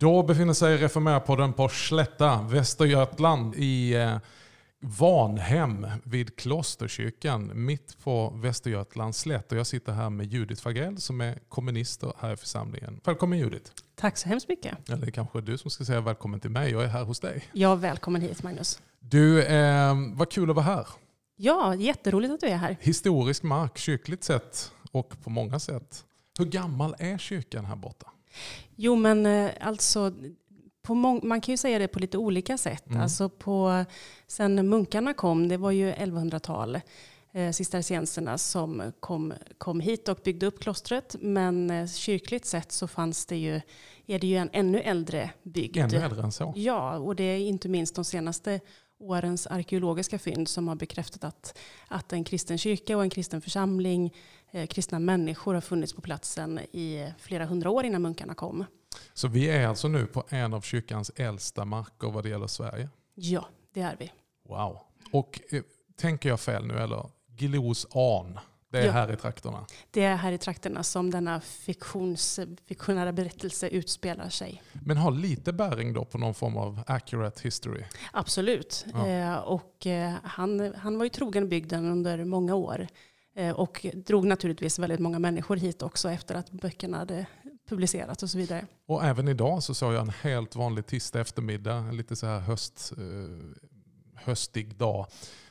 Då befinner sig Reformerpodden på Slätta, Västergötland i eh, Vanhem vid Klosterkyrkan mitt på Västergötlands slätt. Och jag sitter här med Judith Fagrell som är kommunister här i församlingen. Välkommen Judith. Tack så hemskt mycket. Eller det kanske du som ska säga välkommen till mig. Jag är här hos dig. Ja, välkommen hit Magnus. Du, eh, vad kul att vara här. Ja, jätteroligt att du är här. Historisk mark, kyrkligt sett och på många sätt. Hur gammal är kyrkan här borta? Jo, men eh, alltså man kan ju säga det på lite olika sätt. Mm. Alltså på, sen munkarna kom, det var ju 1100-tal, eh, cistercienserna som kom, kom hit och byggde upp klostret. Men eh, kyrkligt sett så fanns det ju, är det ju en ännu äldre bygd. Ännu äldre än så? Ja, och det är inte minst de senaste årens arkeologiska fynd som har bekräftat att, att en kristen kyrka och en kristen församling, kristna människor har funnits på platsen i flera hundra år innan munkarna kom. Så vi är alltså nu på en av kyrkans äldsta marker vad det gäller Sverige? Ja, det är vi. Wow. Och eh, tänker jag fel nu eller? Glos an, det är ja. här i trakterna? Det är här i trakterna som denna fiktions, fiktionära berättelse utspelar sig. Men har lite bäring då på någon form av accurate history? Absolut. Ja. Eh, och eh, han, han var ju trogen bygden under många år. Eh, och drog naturligtvis väldigt många människor hit också efter att böckerna hade publicerats och så vidare. Och även idag så såg jag en helt vanlig tisdag eftermiddag, en lite så här höst, eh, höstig dag.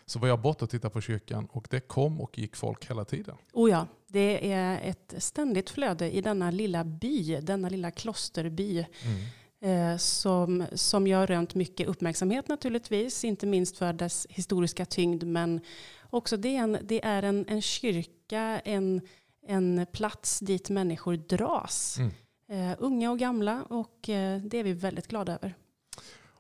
Så var jag borta och tittade på kyrkan och det kom och gick folk hela tiden. Oh ja, det är ett ständigt flöde i denna lilla by, denna lilla klosterby. Mm. Eh, som, som gör rönt mycket uppmärksamhet naturligtvis, inte minst för dess historiska tyngd, men också det är en, det är en, en kyrka, en, en plats dit människor dras. Mm. Uh, unga och gamla och uh, det är vi väldigt glada över.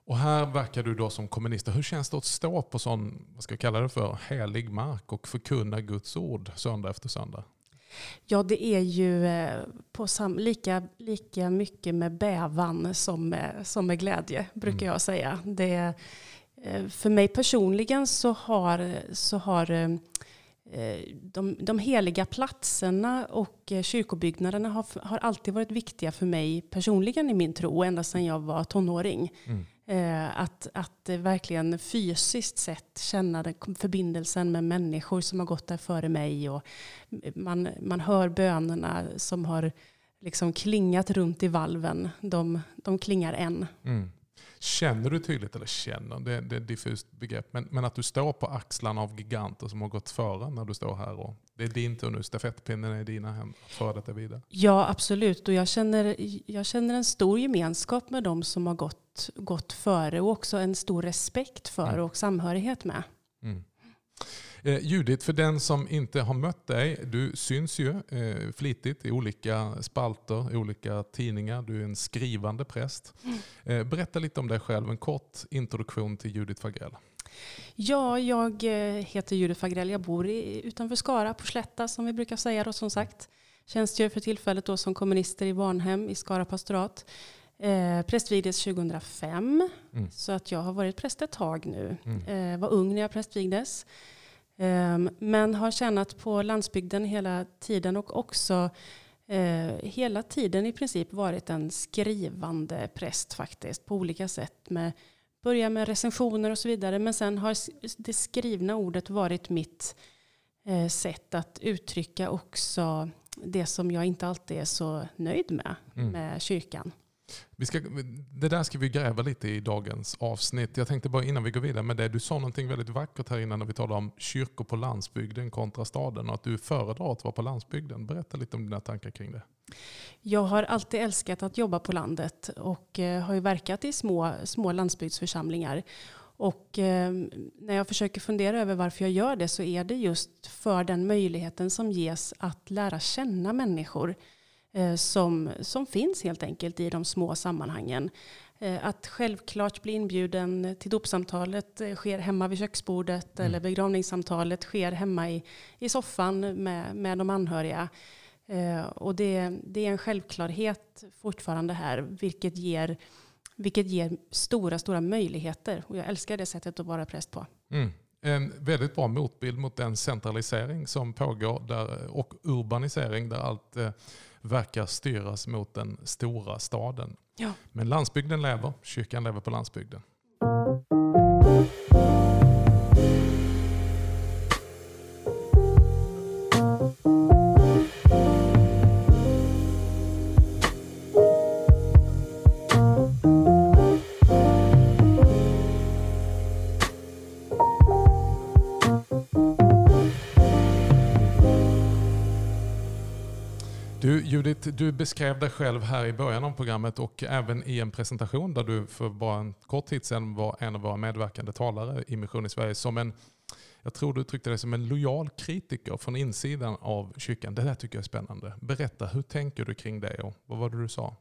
Och här verkar du då som kommunist. Hur känns det att stå på sån, vad ska jag kalla det för, helig mark och förkunna Guds ord söndag efter söndag? Ja, det är ju eh, på sam, lika, lika mycket med bävan som med, som med glädje, brukar mm. jag säga. Det, för mig personligen så har, så har Eh, de, de heliga platserna och eh, kyrkobyggnaderna har, har alltid varit viktiga för mig personligen i min tro, ända sedan jag var tonåring. Mm. Eh, att, att verkligen fysiskt sett känna den förbindelsen med människor som har gått där före mig. Och man, man hör bönerna som har liksom klingat runt i valven. De, de klingar än. Mm. Känner du tydligt, eller känner, det, det är ett diffust begrepp, men, men att du står på axlarna av giganter som har gått före när du står här och det är din tur nu, stafettpinnen är i dina händer, för detta vidare. Ja, absolut. Och jag känner, jag känner en stor gemenskap med de som har gått, gått före och också en stor respekt för mm. och samhörighet med. Mm. Eh, Judith, för den som inte har mött dig, du syns ju eh, flitigt i olika spalter, i olika tidningar. Du är en skrivande präst. Mm. Eh, berätta lite om dig själv, en kort introduktion till Judith Fagrell. Ja, jag eh, heter Judith Fagrell. Jag bor i, utanför Skara, på Slätta som vi brukar säga. Då, som sagt. Tjänstgör för tillfället då som kommunister i Varnhem i Skara pastorat. Eh, prästvigdes 2005, mm. så att jag har varit präst ett tag nu. Mm. Eh, var ung när jag prästvigdes. Ehm, men har tjänat på landsbygden hela tiden och också eh, hela tiden i princip varit en skrivande präst faktiskt på olika sätt. Med, börja med recensioner och så vidare men sen har det skrivna ordet varit mitt eh, sätt att uttrycka också det som jag inte alltid är så nöjd med, mm. med kyrkan. Vi ska, det där ska vi gräva lite i dagens avsnitt. Jag tänkte bara innan vi går vidare med det. Du sa någonting väldigt vackert här innan när vi talade om kyrkor på landsbygden kontra staden och att du föredrar att vara på landsbygden. Berätta lite om dina tankar kring det. Jag har alltid älskat att jobba på landet och eh, har ju verkat i små, små landsbygdsförsamlingar. Och eh, när jag försöker fundera över varför jag gör det så är det just för den möjligheten som ges att lära känna människor som, som finns helt enkelt i de små sammanhangen. Eh, att självklart bli inbjuden till dopsamtalet eh, sker hemma vid köksbordet mm. eller begravningssamtalet sker hemma i, i soffan med, med de anhöriga. Och det, det är en självklarhet fortfarande här, vilket ger, vilket ger stora, stora möjligheter. Och jag älskar det sättet att vara präst på. Mm. En väldigt bra motbild mot den centralisering som pågår där, och urbanisering där allt verkar styras mot den stora staden. Ja. Men landsbygden lever, kyrkan lever på landsbygden. Du du beskrev dig själv här i början av programmet och även i en presentation där du för bara en kort tid sedan var en av våra medverkande talare i Mission i Sverige som en, jag tror du uttryckte dig som en lojal kritiker från insidan av kyrkan. Det där tycker jag är spännande. Berätta, hur tänker du kring det och vad var det du sa?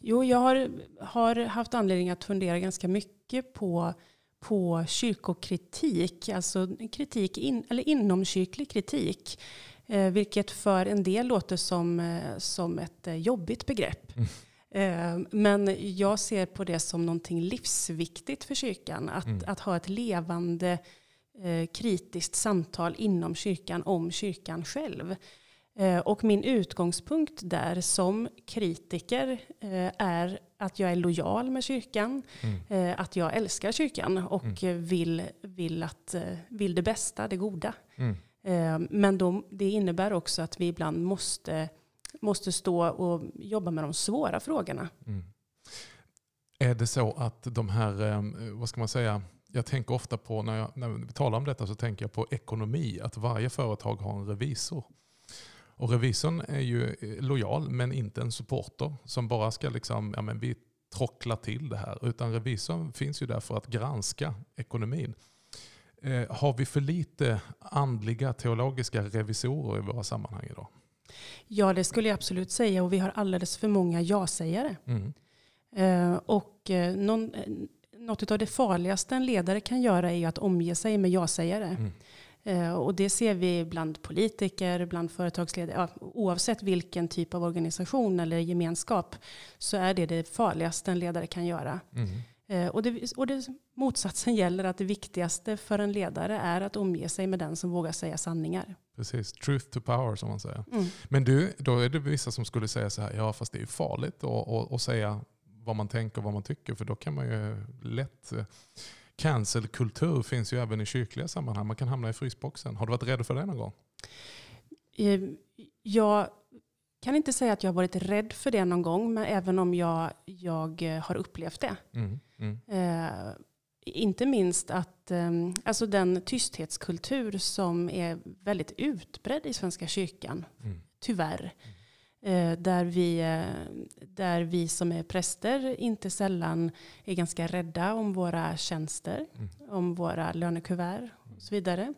Jo, jag har, har haft anledning att fundera ganska mycket på, på kyrkokritik, alltså kritik in, eller inomkyrklig kritik. Eh, vilket för en del låter som, eh, som ett eh, jobbigt begrepp. Mm. Eh, men jag ser på det som någonting livsviktigt för kyrkan. Att, mm. att ha ett levande eh, kritiskt samtal inom kyrkan om kyrkan själv. Eh, och min utgångspunkt där som kritiker är att jag är lojal med kyrkan, mm. att jag älskar kyrkan och mm. vill, vill, att, vill det bästa, det goda. Mm. Eh, men de, det innebär också att vi ibland måste, måste stå och jobba med de svåra frågorna. Mm. Är det så att de här, eh, vad ska man säga, jag tänker ofta på när, jag, när vi talar om detta så tänker jag på ekonomi, att varje företag har en revisor. Och revisorn är ju eh, lojal men inte en supporter som bara ska liksom, ja men vi trocklar till det här. Utan revisorn finns ju där för att granska ekonomin. Eh, har vi för lite andliga teologiska revisorer i våra sammanhang idag? Ja, det skulle jag absolut säga. Och vi har alldeles för många ja-sägare. Mm. Eh, och eh, någon, eh, något av det farligaste en ledare kan göra är att omge sig med ja-sägare. Mm. Eh, och det ser vi bland politiker, bland företagsledare. Ja, oavsett vilken typ av organisation eller gemenskap så är det det farligaste en ledare kan göra. Mm. Eh, och, det, och det, motsatsen gäller att det viktigaste för en ledare är att omge sig med den som vågar säga sanningar. Precis, truth to power som man säger. Mm. Men du, då är det vissa som skulle säga så här, ja fast det är farligt att säga vad man tänker och vad man tycker för då kan man ju lätt eh, Cancelkultur finns ju även i kyrkliga sammanhang. Man kan hamna i frysboxen. Har du varit rädd för det någon gång? Eh, jag kan inte säga att jag har varit rädd för det någon gång, men även om jag, jag har upplevt det. Mm, mm. Eh, inte minst att eh, alltså den tysthetskultur som är väldigt utbredd i Svenska kyrkan, mm. tyvärr. Eh, där, vi, eh, där vi som är präster inte sällan är ganska rädda om våra tjänster, mm. om våra lönekuvert och så vidare.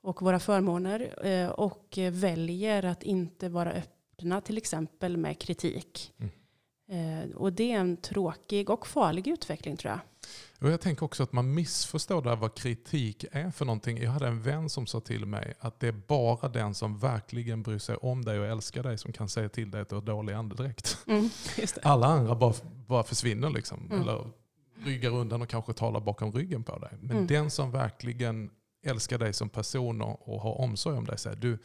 Och våra förmåner. Eh, och väljer att inte vara öppna öppna till exempel med kritik. Mm. Eh, och det är en tråkig och farlig utveckling tror jag. Och jag tänker också att man missförstår där vad kritik är för någonting. Jag hade en vän som sa till mig att det är bara den som verkligen bryr sig om dig och älskar dig som kan säga till dig att du har dålig andedräkt. Mm, Alla andra bara, bara försvinner liksom. Mm. Eller ryggar undan och kanske talar bakom ryggen på dig. Men mm. den som verkligen älskar dig som person och har omsorg om dig säger du,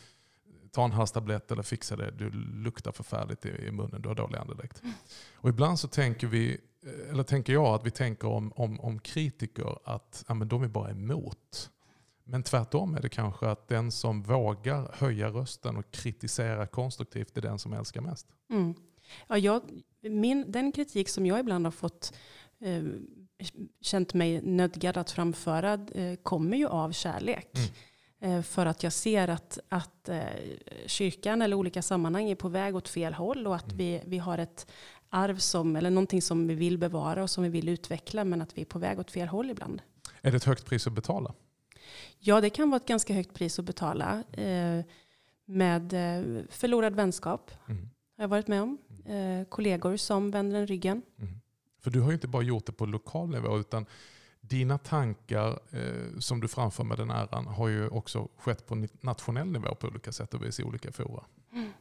ta en halstablett eller fixa det, du luktar förfärligt i, munnen, du har dålig andedräkt. Mm. Och ibland så tänker vi, eller tänker jag att vi tänker om, om, om kritiker att ja, men de är bara emot. Men tvärtom är det kanske att den som vågar höja rösten och kritisera konstruktivt är den som älskar mest. Mm. Ja, jag, min, den kritik som jag ibland har fått eh, känt mig nödgad att framföra eh, kommer ju av kärlek. Mm. Eh, för att jag ser att, att eh, kyrkan eller olika sammanhang är på väg åt fel håll och att mm. vi, vi har ett arv som, eller någonting som vi vill bevara och som vi vill utveckla men att vi är på väg åt fel håll ibland. Är det ett högt pris att betala? Ja, det kan vara ett ganska högt pris att betala. Eh, med förlorad vänskap mm. har jag varit med om. Mm. kollegor som vänder en ryggen. Mm. För du har ju inte bara gjort det på lokal nivå utan dina tankar eh, som du framför med den äran har ju också skett på nationell nivå på olika sätt och vis i olika fora. Mm.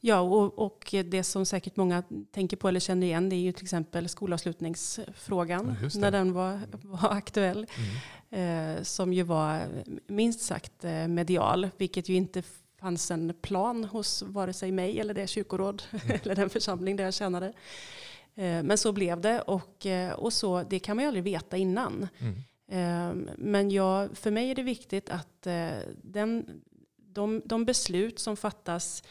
Ja, och, och, det som säkert många tänker på eller känner igen det är ju till exempel skolavslutningsfrågan ja, när den var, var aktuell. Mm. Eh, som ju var minst sagt eh, medial, vilket ju inte fanns en plan hos vare sig mig eller det kyrkoråd mm. eller den församling där jag tjänade. Eh, men så blev det och, eh, och så, det kan man ju aldrig veta innan. Mm. Eh, Men jag, för mig är det viktigt att eh, den, de, de beslut som fattas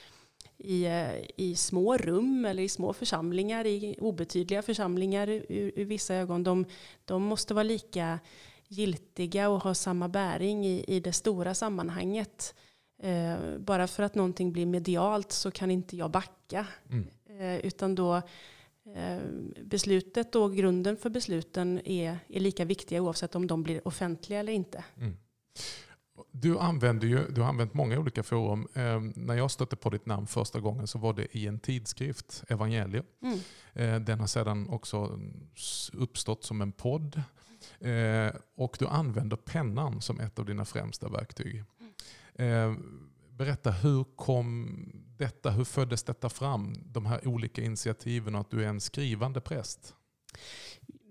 i, i små rum eller i små församlingar, i obetydliga församlingar ur, ur vissa ögon, de, de måste vara lika giltiga och ha samma bäring i, i det stora sammanhanget. Eh, bara för att någonting blir medialt så kan inte jag backa. Mm. Eh, utan då beslutet och grunden för besluten är, är lika viktiga oavsett om de blir offentliga eller inte. Mm. Du, använder ju, du har använt många olika forum. Eh, när jag stötte på ditt namn första gången så var det i en tidskrift, Evangelium. Mm. Eh, den har sedan också uppstått som en podd. Eh, och du använder pennan som ett av dina främsta verktyg. Eh, berätta, hur kom detta, hur föddes detta fram? De här olika initiativen och att du är en skrivande präst.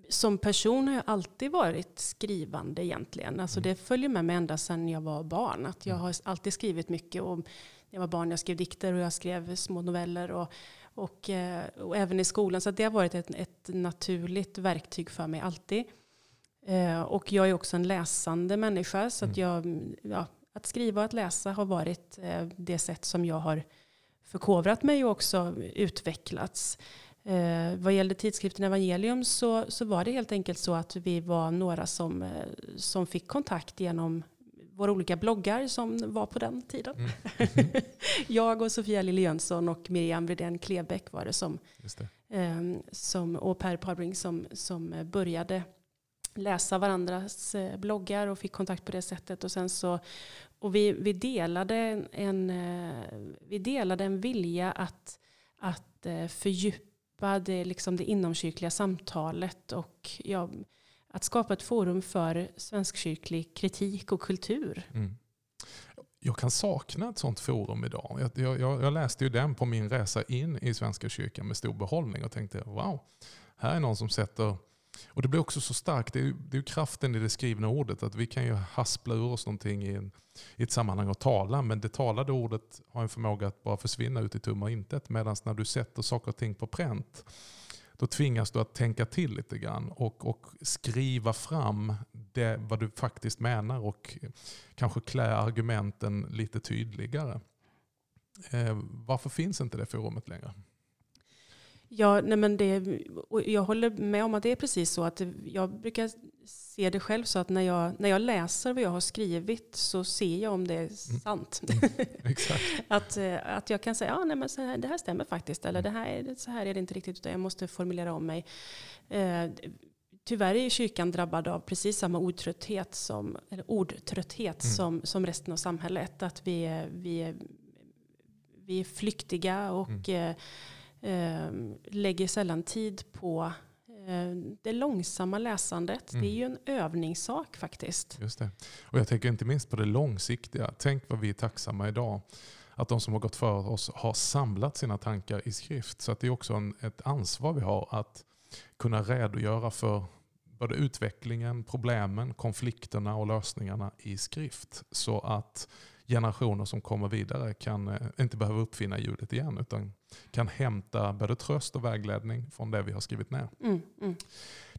Som person har jag alltid varit skrivande egentligen. Alltså Mm. det följer med mig ända sedan jag var barn. Att jag Mm. har alltid skrivit mycket. Och när jag var barn jag skrev dikter och jag skrev små noveller. Och, och, eh, och även i skolan. Så det har varit ett, ett naturligt verktyg för mig alltid. Eh, Och jag är också en läsande människa. Så att, jag, ja, att skriva och att läsa har varit eh, det sätt som jag har förkovrat mig och också utvecklats. Eh, vad gällde tidskriften Evangelium så, så var det helt enkelt så att vi var några som, eh, som fick kontakt genom våra olika bloggar som var på den tiden. Mm. jag och Sofia Lille Jönsson och Miriam Bredén Klebäck var det som, det. eh, som, och Per Parbring som, som började läsa varandras eh, bloggar och fick kontakt på det sättet. Och, sen så, och vi, vi, delade en, en, eh, vi delade en vilja att, att eh, fördjupa det, liksom det inomkyrkliga samtalet och ja, att skapa ett forum för svenskkyrklig kritik och kultur. Mm. Jag kan sakna ett sånt forum idag. Jag, jag, jag läste ju den på min resa in i Svenska kyrkan med stor behållning och tänkte wow, här är någon som sätter och det blir också så starkt, det är, ju, det är ju kraften i det skrivna ordet, att vi kan ju haspla ur oss någonting i, en, i ett sammanhang och tala, men det talade ordet har en förmåga att bara försvinna ut i tomma intet. Medan när du sätter saker och ting på pränt, då tvingas du att tänka till lite grann och, och skriva fram det, vad du faktiskt menar och kanske klä argumenten lite tydligare. Eh, varför finns inte det forumet längre? Ja, nej men det, och jag håller med om att det är precis så. att Jag brukar se det själv så att när jag, när jag läser vad jag har skrivit så ser jag om det är sant. Exakt. att, eh, att jag kan säga ja, nej men så här, det här stämmer faktiskt. Eller det här, är- så här är det inte riktigt. Utan jag måste formulera om mig. Eh, tyvärr är kyrkan drabbad av precis samma ordtrötthet som, eller ordtrötthet Mm. som, som resten av samhället. Att vi, vi, vi är flyktiga och eh, eh, lägger sällan tid på eh, det långsamma läsandet. Mm. Det är ju en övningssak faktiskt. Just det. Och jag tänker inte minst på det långsiktiga. Tänk vad vi är tacksamma idag. Att de som har gått före oss har samlat sina tankar i skrift. Så att det är också en, ett ansvar vi har att kunna redogöra för både utvecklingen, problemen, konflikterna och lösningarna i skrift. Så att generationer som kommer vidare kan eh, inte behöva uppfinna hjulet igen utan kan hämta både tröst och vägledning från det vi har skrivit ner. Mm, mm.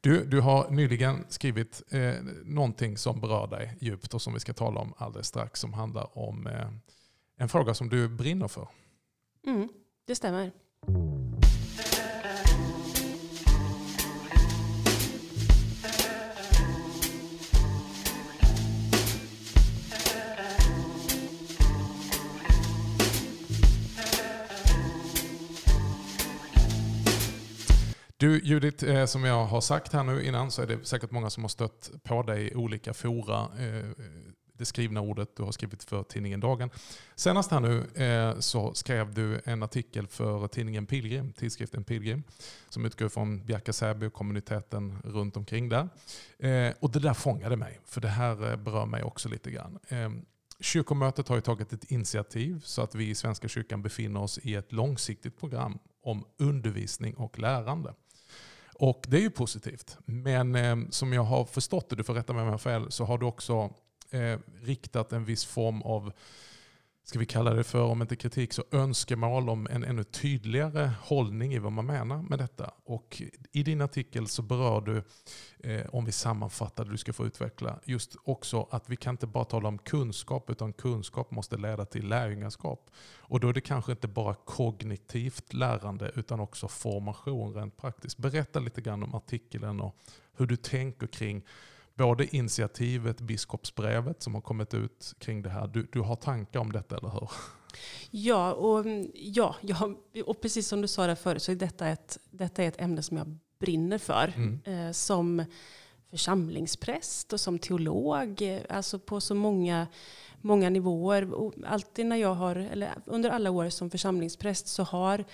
Du, du har nyligen skrivit eh, någonting som berör dig djupt och som vi ska tala om alldeles strax som handlar om eh, en fråga som du brinner för. Mm, det stämmer. Du Judith, eh, som jag har sagt här nu innan så är det säkert många som har stött på dig i olika fora. Eh, det skrivna ordet du har skrivit för tidningen Dagen. Senast här nu eh, så skrev du en artikel för tidningen Pilgrim, tidskriften Pilgrim, som utgår från Bjärka Säby och kommuniteten runt omkring där. Eh, och det där fångade mig, för det här eh, berör mig också lite grann. Eh, Kyrkomötet har ju tagit ett initiativ så att vi i Svenska kyrkan befinner oss i ett långsiktigt program om undervisning och lärande. Och det är ju positivt. Men eh, som jag har förstått det, du får rätta mig om jag har fel, så har du också eh, riktat en viss form av ska vi kalla det för, om inte kritik, så önskemål om en ännu tydligare hållning i vad man menar med detta. Och I din artikel så berör du, eh, om vi sammanfattar det du ska få utveckla, just också att vi kan inte bara tala om kunskap, utan kunskap måste leda till lärjungaskap. Och då är det kanske inte bara kognitivt lärande, utan också formation rent praktiskt. Berätta lite grann om artikeln och hur du tänker kring både initiativet, biskopsbrevet som har kommit ut kring det här. Du, du har tankar om detta, eller hur? Ja, och, ja, ja, och precis som du sa där förut så är detta ett, detta är ett ämne som jag brinner för. Mm. Eh, som församlingspräst och som teolog. Eh, alltså på så många, många nivåer. Och alltid när jag har, eller under alla år som församlingspräst så har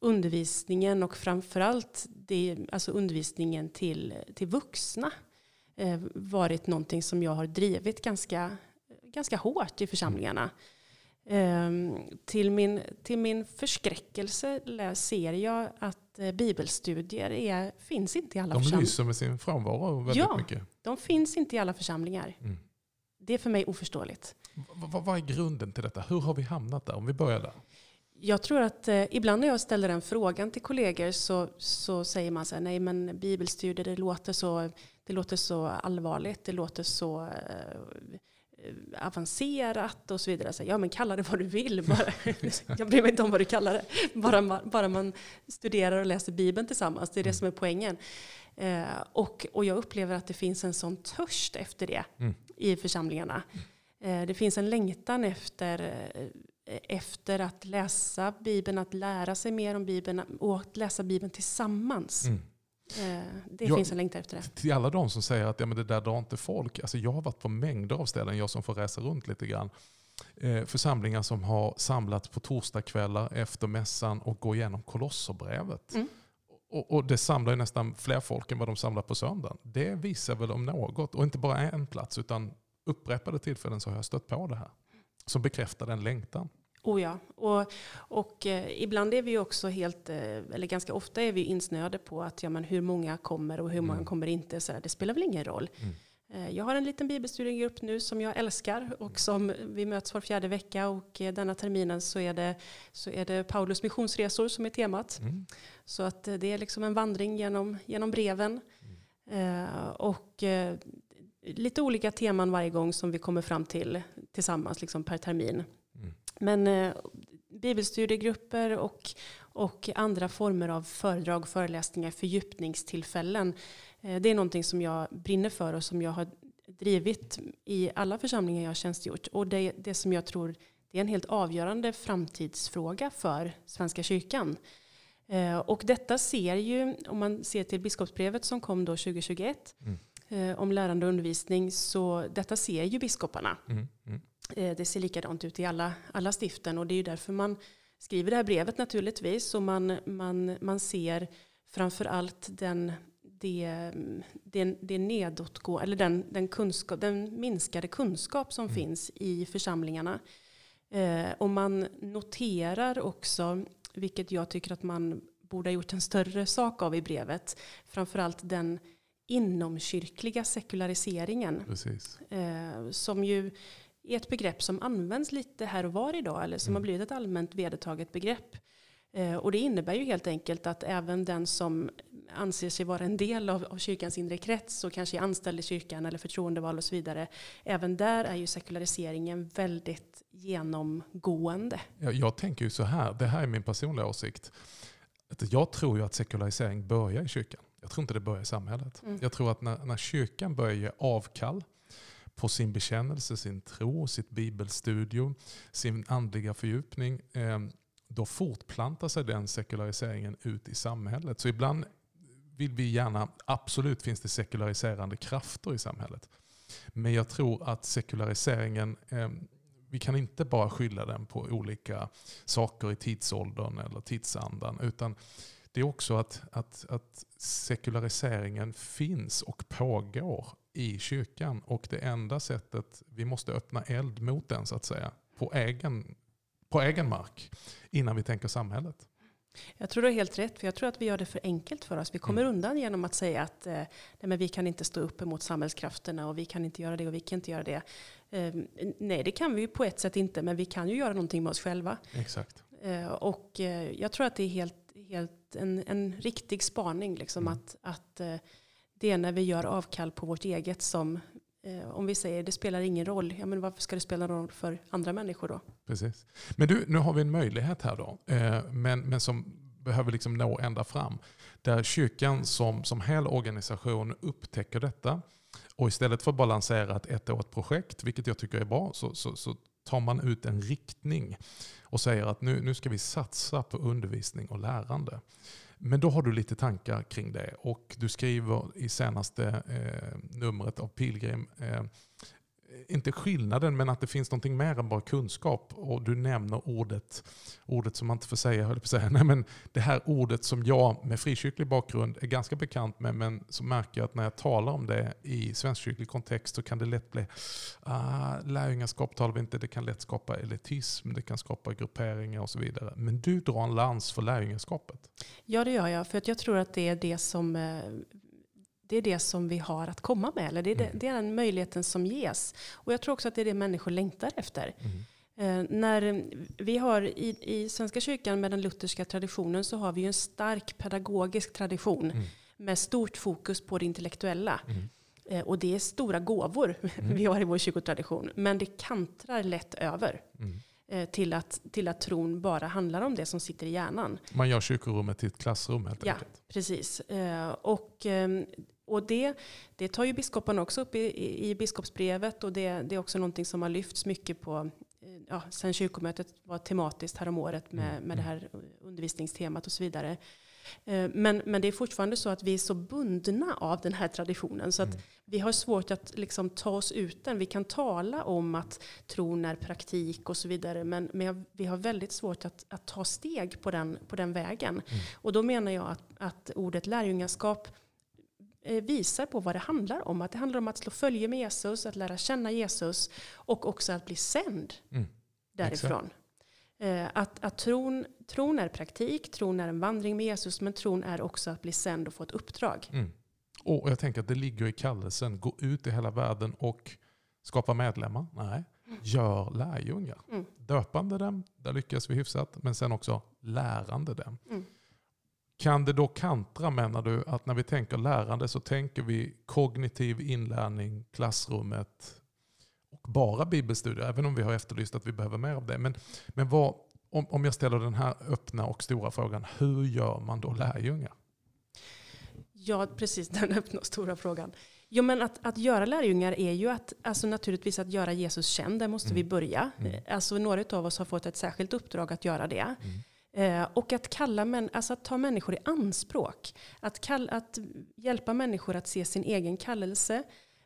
undervisningen och framförallt det, alltså undervisningen till, till vuxna varit någonting som jag har drivit ganska, ganska hårt i församlingarna. Eh, till, min, till min förskräckelse ser jag att eh, bibelstudier är, finns inte i alla de församlingar. De lyser med sin frånvaro väldigt ja, mycket. de finns inte i alla församlingar. Mm. Det är för mig oförståeligt. V vad är grunden till detta? Hur har vi hamnat där? Om vi börjar där. Jag tror att eh, ibland när jag ställer den frågan till kollegor så, så säger man så här, nej men bibelstudier det låter så, det låter så allvarligt, det låter så eh, avancerat och så vidare. Så, ja men kalla det vad du vill. Bara, jag bryr mig inte om vad du kallar det. Bara man, bara man studerar och läser Bibeln tillsammans. Det är det som är poängen. Eh, och, och jag upplever att det finns en sån törst efter det mm. i församlingarna. Eh, det finns en längtan efter eh, efter att läsa Bibeln, att lära sig mer om Bibeln och att läsa Bibeln tillsammans. Mm. Eh, det jag, finns en längtan efter det. Till alla de som säger att ja, men det där drar inte folk. Alltså jag har varit på mängder av ställen, jag som får resa runt lite grann. Eh, församlingar som har samlats på torsdagskvällar efter mässan och går igenom Kolosserbrevet. Mm. Och, och, det samlar nästan fler folk än vad de samlar på söndagen. Det visar väl om något, och inte bara en plats, utan upprepade tillfällen så har jag stött på det här. Som bekräftar den längtan. Oh ja, och, och eh, ibland är vi också helt, eh, eller ganska ofta är vi insnöade på att ja, men hur många kommer och hur många mm. kommer inte. Så det spelar väl ingen roll. Mm. Eh, jag har en liten bibelstudiegrupp nu som jag älskar och som vi möts var fjärde vecka och eh, denna terminen så är det, så är det Paulus missionsresor som är temat. Mm. Så att eh, det är liksom en vandring genom, genom breven. Och lite olika teman varje gång som vi kommer fram till tillsammans liksom per termin. Men eh, bibelstudiegrupper och, och andra former av föredrag, föreläsningar, fördjupningstillfällen. Eh, det är någonting som jag brinner för och som jag har drivit i alla församlingar jag har tjänstgjort. Och det, det som jag tror det är en helt avgörande framtidsfråga för Svenska kyrkan. Eh, och detta ser ju, om man ser till biskopsbrevet som kom då 2021 mm. eh, om lärande och undervisning, så detta ser ju biskoparna. Mm. Mm. Eh, det ser likadant ut i alla, alla stiften och det är ju därför man skriver det här brevet naturligtvis. Och man, man, man ser framför allt den, det, det, det nedåtgå, eller den, den, kunskap, den minskade kunskap som mm. finns i församlingarna. Eh, och man noterar också, vilket jag tycker att man borde ha gjort en större sak av i brevet, framförallt den inomkyrkliga sekulariseringen. Eh, som ju är ett begrepp som används lite här och var idag, eller som mm. har blivit ett allmänt vedertaget begrepp. Eh, och det innebär ju helt enkelt att även den som anser sig vara en del av, av kyrkans inre krets och kanske är anställd i kyrkan eller förtroendeval och så vidare. Även där är ju sekulariseringen väldigt genomgående. Jag, jag tänker ju så här, det här är min personliga åsikt. Jag tror ju att sekularisering börjar i kyrkan. Jag tror inte det börjar i samhället. Mm. Jag tror att när, när kyrkan börjar ge avkall på sin bekännelse, sin tro, sitt bibelstudium, sin andliga fördjupning, ehm, då fortplantar sig den sekulariseringen ut i samhället. Så ibland vill vi gärna, absolut finns det sekulariserande krafter i samhället. Men jag tror att sekulariseringen, ehm, vi kan inte bara skylla den på olika saker i tidsåldern eller tidsandan. Utan det är också att, att, att sekulariseringen finns och pågår i kyrkan. Och det enda sättet, vi måste öppna eld mot den så att säga, på egen, på egen mark innan vi tänker samhället. Jag tror du har helt rätt, för jag tror att vi gör det för enkelt för oss. Vi kommer mm. undan genom att säga att eh, nej, men vi kan inte stå upp emot samhällskrafterna och vi kan inte göra det och vi kan inte göra det. Eh, nej, det kan vi ju på ett sätt inte, men vi kan ju göra någonting med oss själva. Exakt. Eh, och eh, jag tror att det är helt, helt en, en riktig spaning, liksom, mm. att, att eh, det är när vi gör avkall på vårt eget som Eh, om vi säger det spelar ingen roll, ja, men varför ska det spela roll för andra människor då? Precis. Men du, nu har vi en möjlighet här då, eh, men, men som behöver liksom nå ända fram. Där kyrkan som, som hel organisation upptäcker detta och istället för att bara lansera ett ettårigt projekt, vilket jag tycker är bra, så, så, så tar man ut en riktning och säger att nu, nu ska vi satsa på undervisning och lärande. Men då har du lite tankar kring det. Och du skriver i senaste eh, numret av Pilgrim eh, inte skillnaden, men att det finns någonting mer än bara kunskap. Och du nämner ordet, ordet som man inte får säga, höll på att säga. Nej, men det här ordet som jag med frikyrklig bakgrund är ganska bekant med, men så märker jag att när jag talar om det i svenskkyrklig kontext så kan det lätt bli, ah, lärjungaskap talar vi inte, det kan lätt skapa elitism, det kan skapa grupperingar och så vidare. Men du drar en lans för lärjungaskapet. Ja, det gör jag, för jag tror att det är det som eh, det är det som vi har att komma med. Eller det, är det, mm. det är den möjligheten som ges. Och jag tror också att det är det människor längtar efter. Mm. Eh, när vi har i, i Svenska kyrkan med den lutherska traditionen så har vi en stark pedagogisk tradition mm. med stort fokus på det intellektuella. Mm. Eh, och det är stora gåvor mm. vi har i vår kyrkotradition. Men det kantrar lätt över. Mm. Eh, till att, till att tron bara handlar om det som sitter i hjärnan. Man gör kyrkorummet till ett klassrum helt ja, enkelt. Precis. Eh, och ehm, och det, det tar ju biskoparna också upp i, i, i biskopsbrevet och det, det är också någonting som har lyfts mycket på eh, ja, sen kyrkomötet var tematiskt häromåret med, mm, med det här undervisningstemat och så vidare. Eh, men, men det är fortfarande så att vi är så bundna av den här traditionen så att mm. vi har svårt att liksom ta oss ut den. Vi kan tala om att tron är praktik och så vidare men, men vi har väldigt svårt att, att ta steg på den, på den vägen. Mm. Och då menar jag att, att ordet lärjungaskap visar på vad det handlar om. Att det handlar om att slå följe med Jesus, att lära känna Jesus och också att bli sänd mm. därifrån. Eh, att, att tron, tron är praktik, tron är en vandring med Jesus, men tron är också att bli sänd och få ett uppdrag. Mm. Och jag tänker att det ligger i kallelsen, gå ut i hela världen och skapa medlemmar. Nej, mm. gör lärjungar. Mm. Döpande dem, där lyckas vi hyfsat, men sen också lärande dem. Kan det då kantra menar du att när vi tänker lärande så tänker vi kognitiv inlärning, klassrummet och bara bibelstudier, även om vi har efterlyst att vi behöver mer av det. Men, men vad, om, om jag ställer den här öppna och stora frågan, hur gör man då lärjungar? Ja, precis den öppna och stora frågan. Jo, men att, att göra lärjungar är ju att, alltså naturligtvis att göra Jesus känd, där måste mm. vi börja. Mm. Alltså, några av oss har fått ett särskilt uppdrag att göra det. Mm. Eh, och att, kalla män, alltså att ta människor i anspråk. Att, kall, att hjälpa människor att se sin egen kallelse.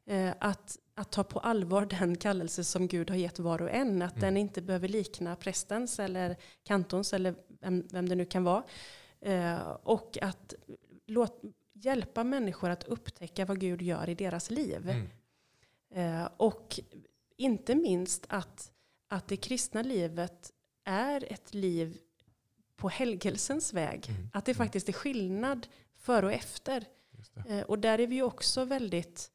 Eh, att, att ta på allvar den kallelse som Gud har gett var och en. Att mm. den inte behöver likna prästens eller kantons eller vem, vem det nu kan vara. Eh, och att låt, hjälpa människor att upptäcka vad Gud gör i deras liv. Mm. Eh, och inte minst att, att det kristna livet är ett liv på helgelsens väg. Mm. Att det mm. faktiskt är skillnad före och efter. Eh, och där är vi också väldigt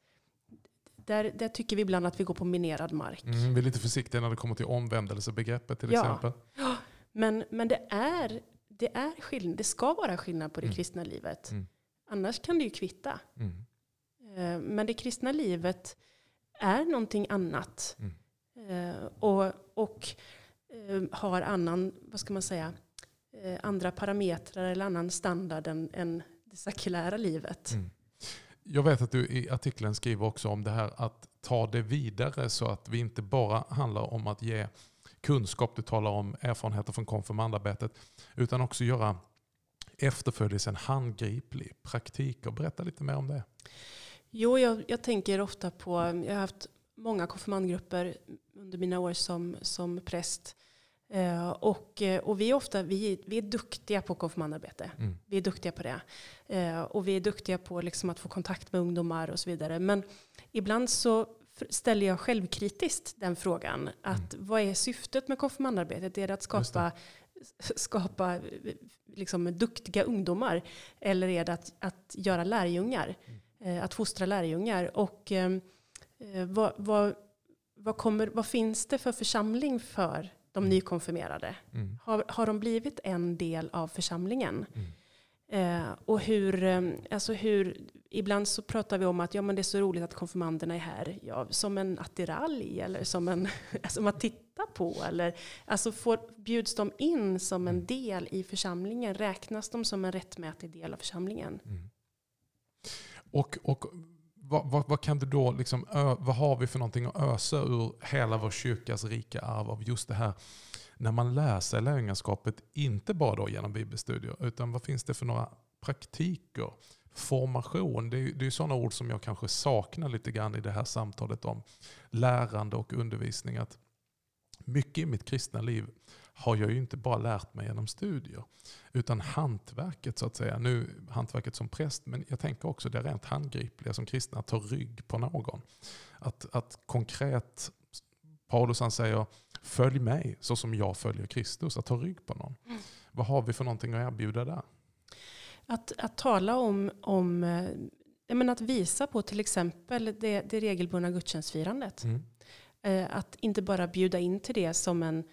där, där tycker vi ibland att vi går på minerad mark. Mm, vi är lite försiktiga när det kommer till omvändelsebegreppet till ja. exempel. Ja, men, men det, är, det är skillnad. Det ska vara skillnad på det mm. kristna livet. Mm. Annars kan det ju kvitta. Mm. Eh, men det kristna livet är någonting annat. Mm. Eh, och, och har annan, vad ska man säga, andra parametrar eller annan standard än, än det sekulära livet. Mm. Jag vet att du i artikeln skriver också om det här att ta det vidare så att vi inte bara handlar om att ge kunskap, du talar om erfarenheter från konfirmandarbetet, utan också göra efterföljelsen handgriplig, praktiker. Berätta lite mer om det. Jo, jag, jag tänker ofta på, jag har haft många konfirmandgrupper under mina år som, som präst. Uh, och, eh, och vi är ofta vi, vi är duktiga på konfirmandarbete. Mm. Vi är duktiga på det. Uh, och vi är duktiga på liksom att få kontakt med ungdomar och så vidare. Men ibland så ställer jag självkritiskt den frågan. Att mm. Vad är syftet med konfirmandarbetet? Är det att skapa, skapa liksom duktiga ungdomar? Eller är det att, att göra lärjungar? Mm. Att fostra lärjungar? Och vad, vad, vad, kommer, vad finns det för församling för de mm. nykonfirmerade? Mm. Har, har de blivit en del av församlingen? Mm. Eh, och hur, eh, alltså hur, ibland så pratar vi om att ja, men det är så roligt att konfirmanderna är här. Ja, som en attiralj eller som en som att titta på. Eller, alltså får, bjuds de in som en del i församlingen? Räknas de som en rättmätig del av församlingen? Mm. Och, och vad, vad, vad, kan du då, liksom, vad har vi för någonting att ösa ur hela vår kyrkas rika arv av just det här när man lär sig lärjungaskapet, inte bara då genom bibelstudier, utan vad finns det för några praktiker, formation. Det är, det är sådana ord som jag kanske saknar lite grann i det här samtalet om lärande och undervisning. Att mycket i mitt kristna liv har jag ju inte bara lärt mig genom studier. Utan hantverket så att säga. Nu hantverket som präst, men jag tänker också det rent handgripliga som kristna, att ta rygg på någon. Att, att konkret, Paulus han säger, följ mig så som jag följer Kristus. Att ta rygg på någon. Mm. Vad har vi för någonting att erbjuda där? Att, att tala om, om jag menar att visa på till exempel det, det regelbundna gudstjänstfirandet. Mm. Eh, att inte bara bjuda in till det som en,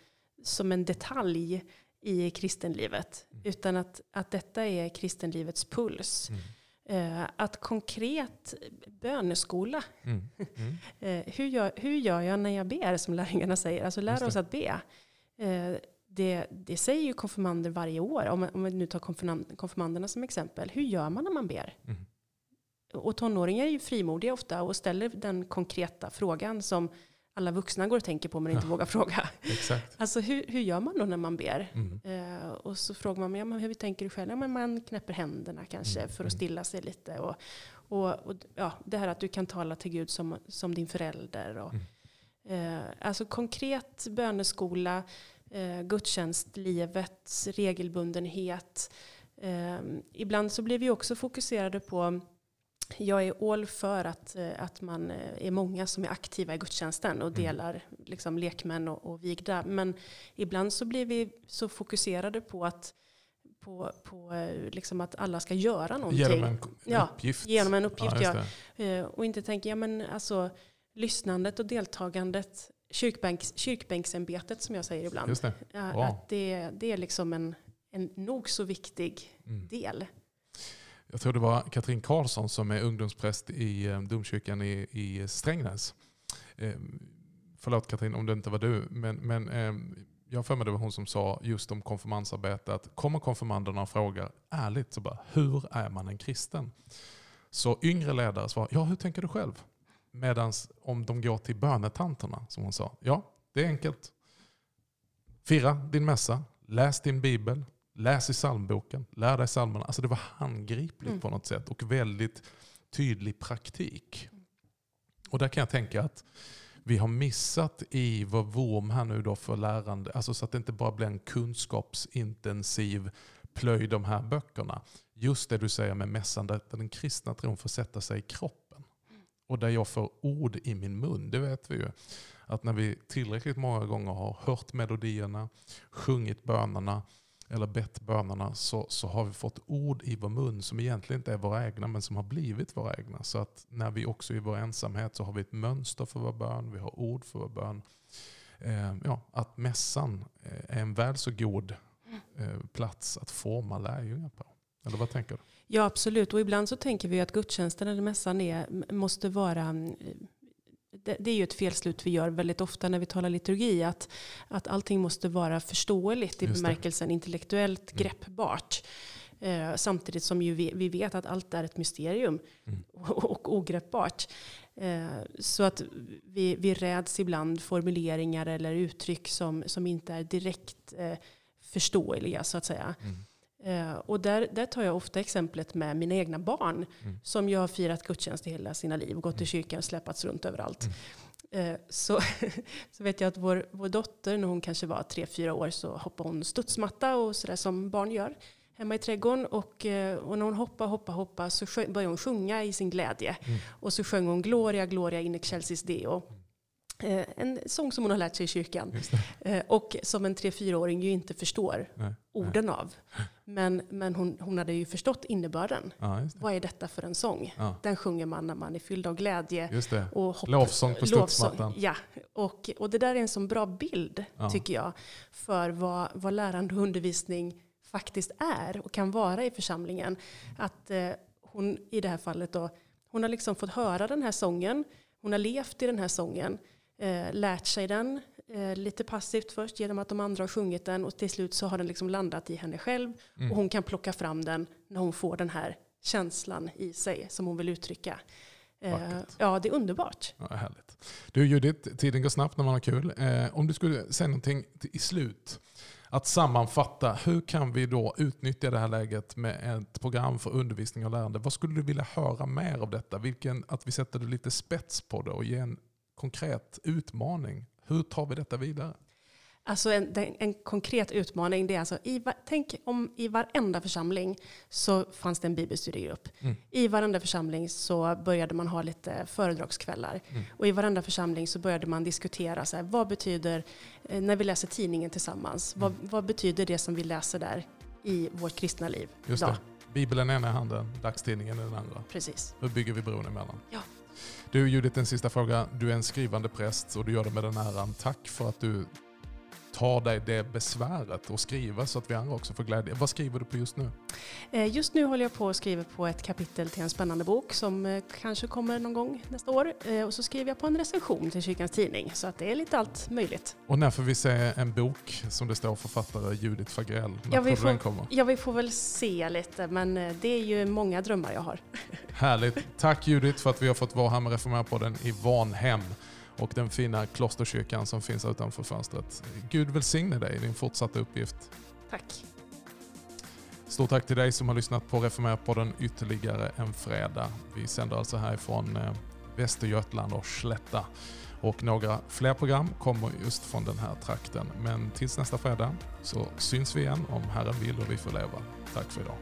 som en detalj i kristenlivet. Mm. Utan att, att detta är kristenlivets puls. Mm. Eh, att konkret böneskola. Mm. Mm. eh, hur, gör, hur gör jag när jag ber, som lärjungarna säger? Alltså lär oss att be. Eh, det, det säger ju konfirmander varje år. Om, om vi nu tar konfirmanderna som exempel. Hur gör man när man ber? Mm. Och tonåringar är ju frimodiga ofta och ställer den konkreta frågan som alla vuxna går och tänker på men inte ja. vågar fråga. Exakt. Alltså hur, hur gör man då när man ber? Mm. Eh, och så frågar man, ja, men hur tänker du själv? Ja, men man knäpper händerna kanske mm. för att mm. stilla sig lite. Och, och, och, ja, det här att du kan tala till Gud som, som din förälder. Och, mm. eh, alltså konkret böneskola, eh, gudstjänstlivets regelbundenhet. Eh, ibland så blir vi också fokuserade på jag är all för att, eh, att man eh, är många som är aktiva i gudstjänsten och mm. delar liksom, lekmän och, och vigda. Men ibland så blir vi så fokuserade på att på, på eh, liksom att alla ska göra någonting. Genom en uppgift. Ja, genom en uppgift ja, ja. Och inte tänka, ja men alltså lyssnandet och deltagandet, kyrkbänks, kyrkbänksämbetet som jag säger ibland. Just det. Wow. Att det, det är liksom en, en nog så viktig mm. del. Jag tror det var Katrin Karlsson som är ungdomspräst i eh, domkyrkan i, i Strängnäs. Eh, förlåt Katrin om det inte var du, men, men eh, jag för mig det var hon som sa just om konfirmandsarbete att kommer konfirmanderna och frågar ärligt så bara hur är man en kristen? Så yngre ledare svarar ja hur tänker du själv? Medan om de går till bönetanterna som hon sa, ja det är enkelt. Fira din mässa, läs din bibel, Läs i psalmboken, lär dig psalmerna. Alltså det var handgripligt mm. på något sätt och väldigt tydlig praktik. Och där kan jag tänka att vi har missat i vår vorm här nu då för lärande, alltså så att det inte bara blir en kunskapsintensiv plöj de här böckerna. Just det du säger med mässan, där den kristna tron får sätta sig i kroppen. Och där jag får ord i min mun, det vet vi ju. Att när vi tillräckligt många gånger har hört melodierna, sjungit bönerna, eller bett bönerna så, så har vi fått ord i vår mun som egentligen inte är våra egna men som har blivit våra egna. Så att när vi också i vår ensamhet så har vi ett mönster för vår bön, vi har ord för vår bön. Eh, ja, att mässan eh, är en väl så god eh, plats att forma lärjungar på. Eller vad tänker du? Ja absolut och ibland så tänker vi att gudstjänsten eller mässan är, måste vara mm, det, det, är ju ett felslut vi gör väldigt ofta när vi talar liturgi. Att, att allting måste vara förståeligt i bemärkelsen intellektuellt mm. greppbart. Eh, samtidigt som ju vi, vi, vet att allt är ett mysterium mm. och, och ogreppbart. Eh, så att vi, vi räds ibland formuleringar eller uttryck som, som inte är direkt eh, förståeliga så att säga. Mm. Eh, och där, där tar jag ofta exemplet med mina egna barn. Mm. Som ju har firat gudstjänst i hela sina liv. Gått till mm. kyrkan och släpats runt överallt. Mm. Eh, så, så vet jag att vår, vår dotter, när hon kanske var tre fyra år, så hoppade hon studsmatta och sådär som barn gör hemma i trädgården. Och, eh, och när hon hoppade, hoppade, hoppade så började hon sjunga i sin glädje. Mm. Och så sjöng hon Gloria, Gloria in excelsis Deo. Eh, en sång som hon har lärt sig i kyrkan. Eh, och som en 3-4-åring ju inte förstår Nej. orden av. Men, men hon, hon hade ju förstått innebörden. Ja. Vad är detta för en sång? Ja, Den sjunger man när man är fylld av glädje. just det. Och hopp, Lovsång på studsmattan. Ja, och, och det där är en sån bra bild, Ja. tycker jag, för vad, vad lärande och undervisning faktiskt är och kan vara i församlingen. Att eh, hon i det här fallet då, hon har liksom fått höra den här sången, hon har levt i den här sången, eh, lärt sig den eh, lite passivt först genom att de andra har sjungit den och till slut så har den liksom landat i henne själv Mm. och hon kan plocka fram den när hon får den här känslan i sig som hon vill uttrycka. Eh, ja, det är underbart. Ja, härligt. Du Judith, tiden går snabbt när man har kul. Eh, om du skulle säga någonting till- i slut. Att sammanfatta, hur kan vi då utnyttja det här läget med ett program för undervisning och lärande? Vad skulle du vilja höra mer av detta? Vilken, att vi sätter lite spets på det och ger en konkret utmaning. Hur tar vi detta vidare? Alltså en, en konkret utmaning det är alltså, i, tänk om i varenda församling så fanns det en bibelstudiegrupp. Mm. I varenda församling så började man ha lite föredragskvällar. Mm. Och i varenda församling så började man diskutera så här, vad betyder, eh, när vi läser tidningen tillsammans, vad, Mm. vad betyder det som vi läser där i vårt kristna liv Just idag? det. Bibeln i ena handen, dagstidningen i den andra. Precis. Hur bygger vi bron emellan? Ja. Du Judith, en sista fråga. Du är en skrivande präst och du gör det med den äran. Tack för att du tar dig det besväret och skriver så att vi andra också får glädje. Vad skriver du på just nu? Eh, Just nu håller jag på att skriva på ett kapitel till en spännande bok som eh, kanske kommer någon gång nästa år. Eh, Och så skriver jag på en recension till Kyrkans Tidning. Så att det är lite allt möjligt. Och när får vi se en bok som det står författare Judith Fagrell? När Ja, vi du den får- kommer? Ja, vi får väl se lite, men det är ju många drömmar jag har. Härligt. Tack Judith för att vi har fått vara här med Reformerpodden i Vanhem och den fina klosterkyrkan som finns utanför fönstret. Gud välsigne dig i din fortsatta uppgift. Tack. Stort tack till dig som har lyssnat på Reformerpodden ytterligare en fredag. Vi sänder alltså härifrån eh, Västergötland och Slätta. Och några fler program kommer just från den här trakten. Men tills nästa fredag så syns vi igen om Herren vill och vi får leva. Tack för idag.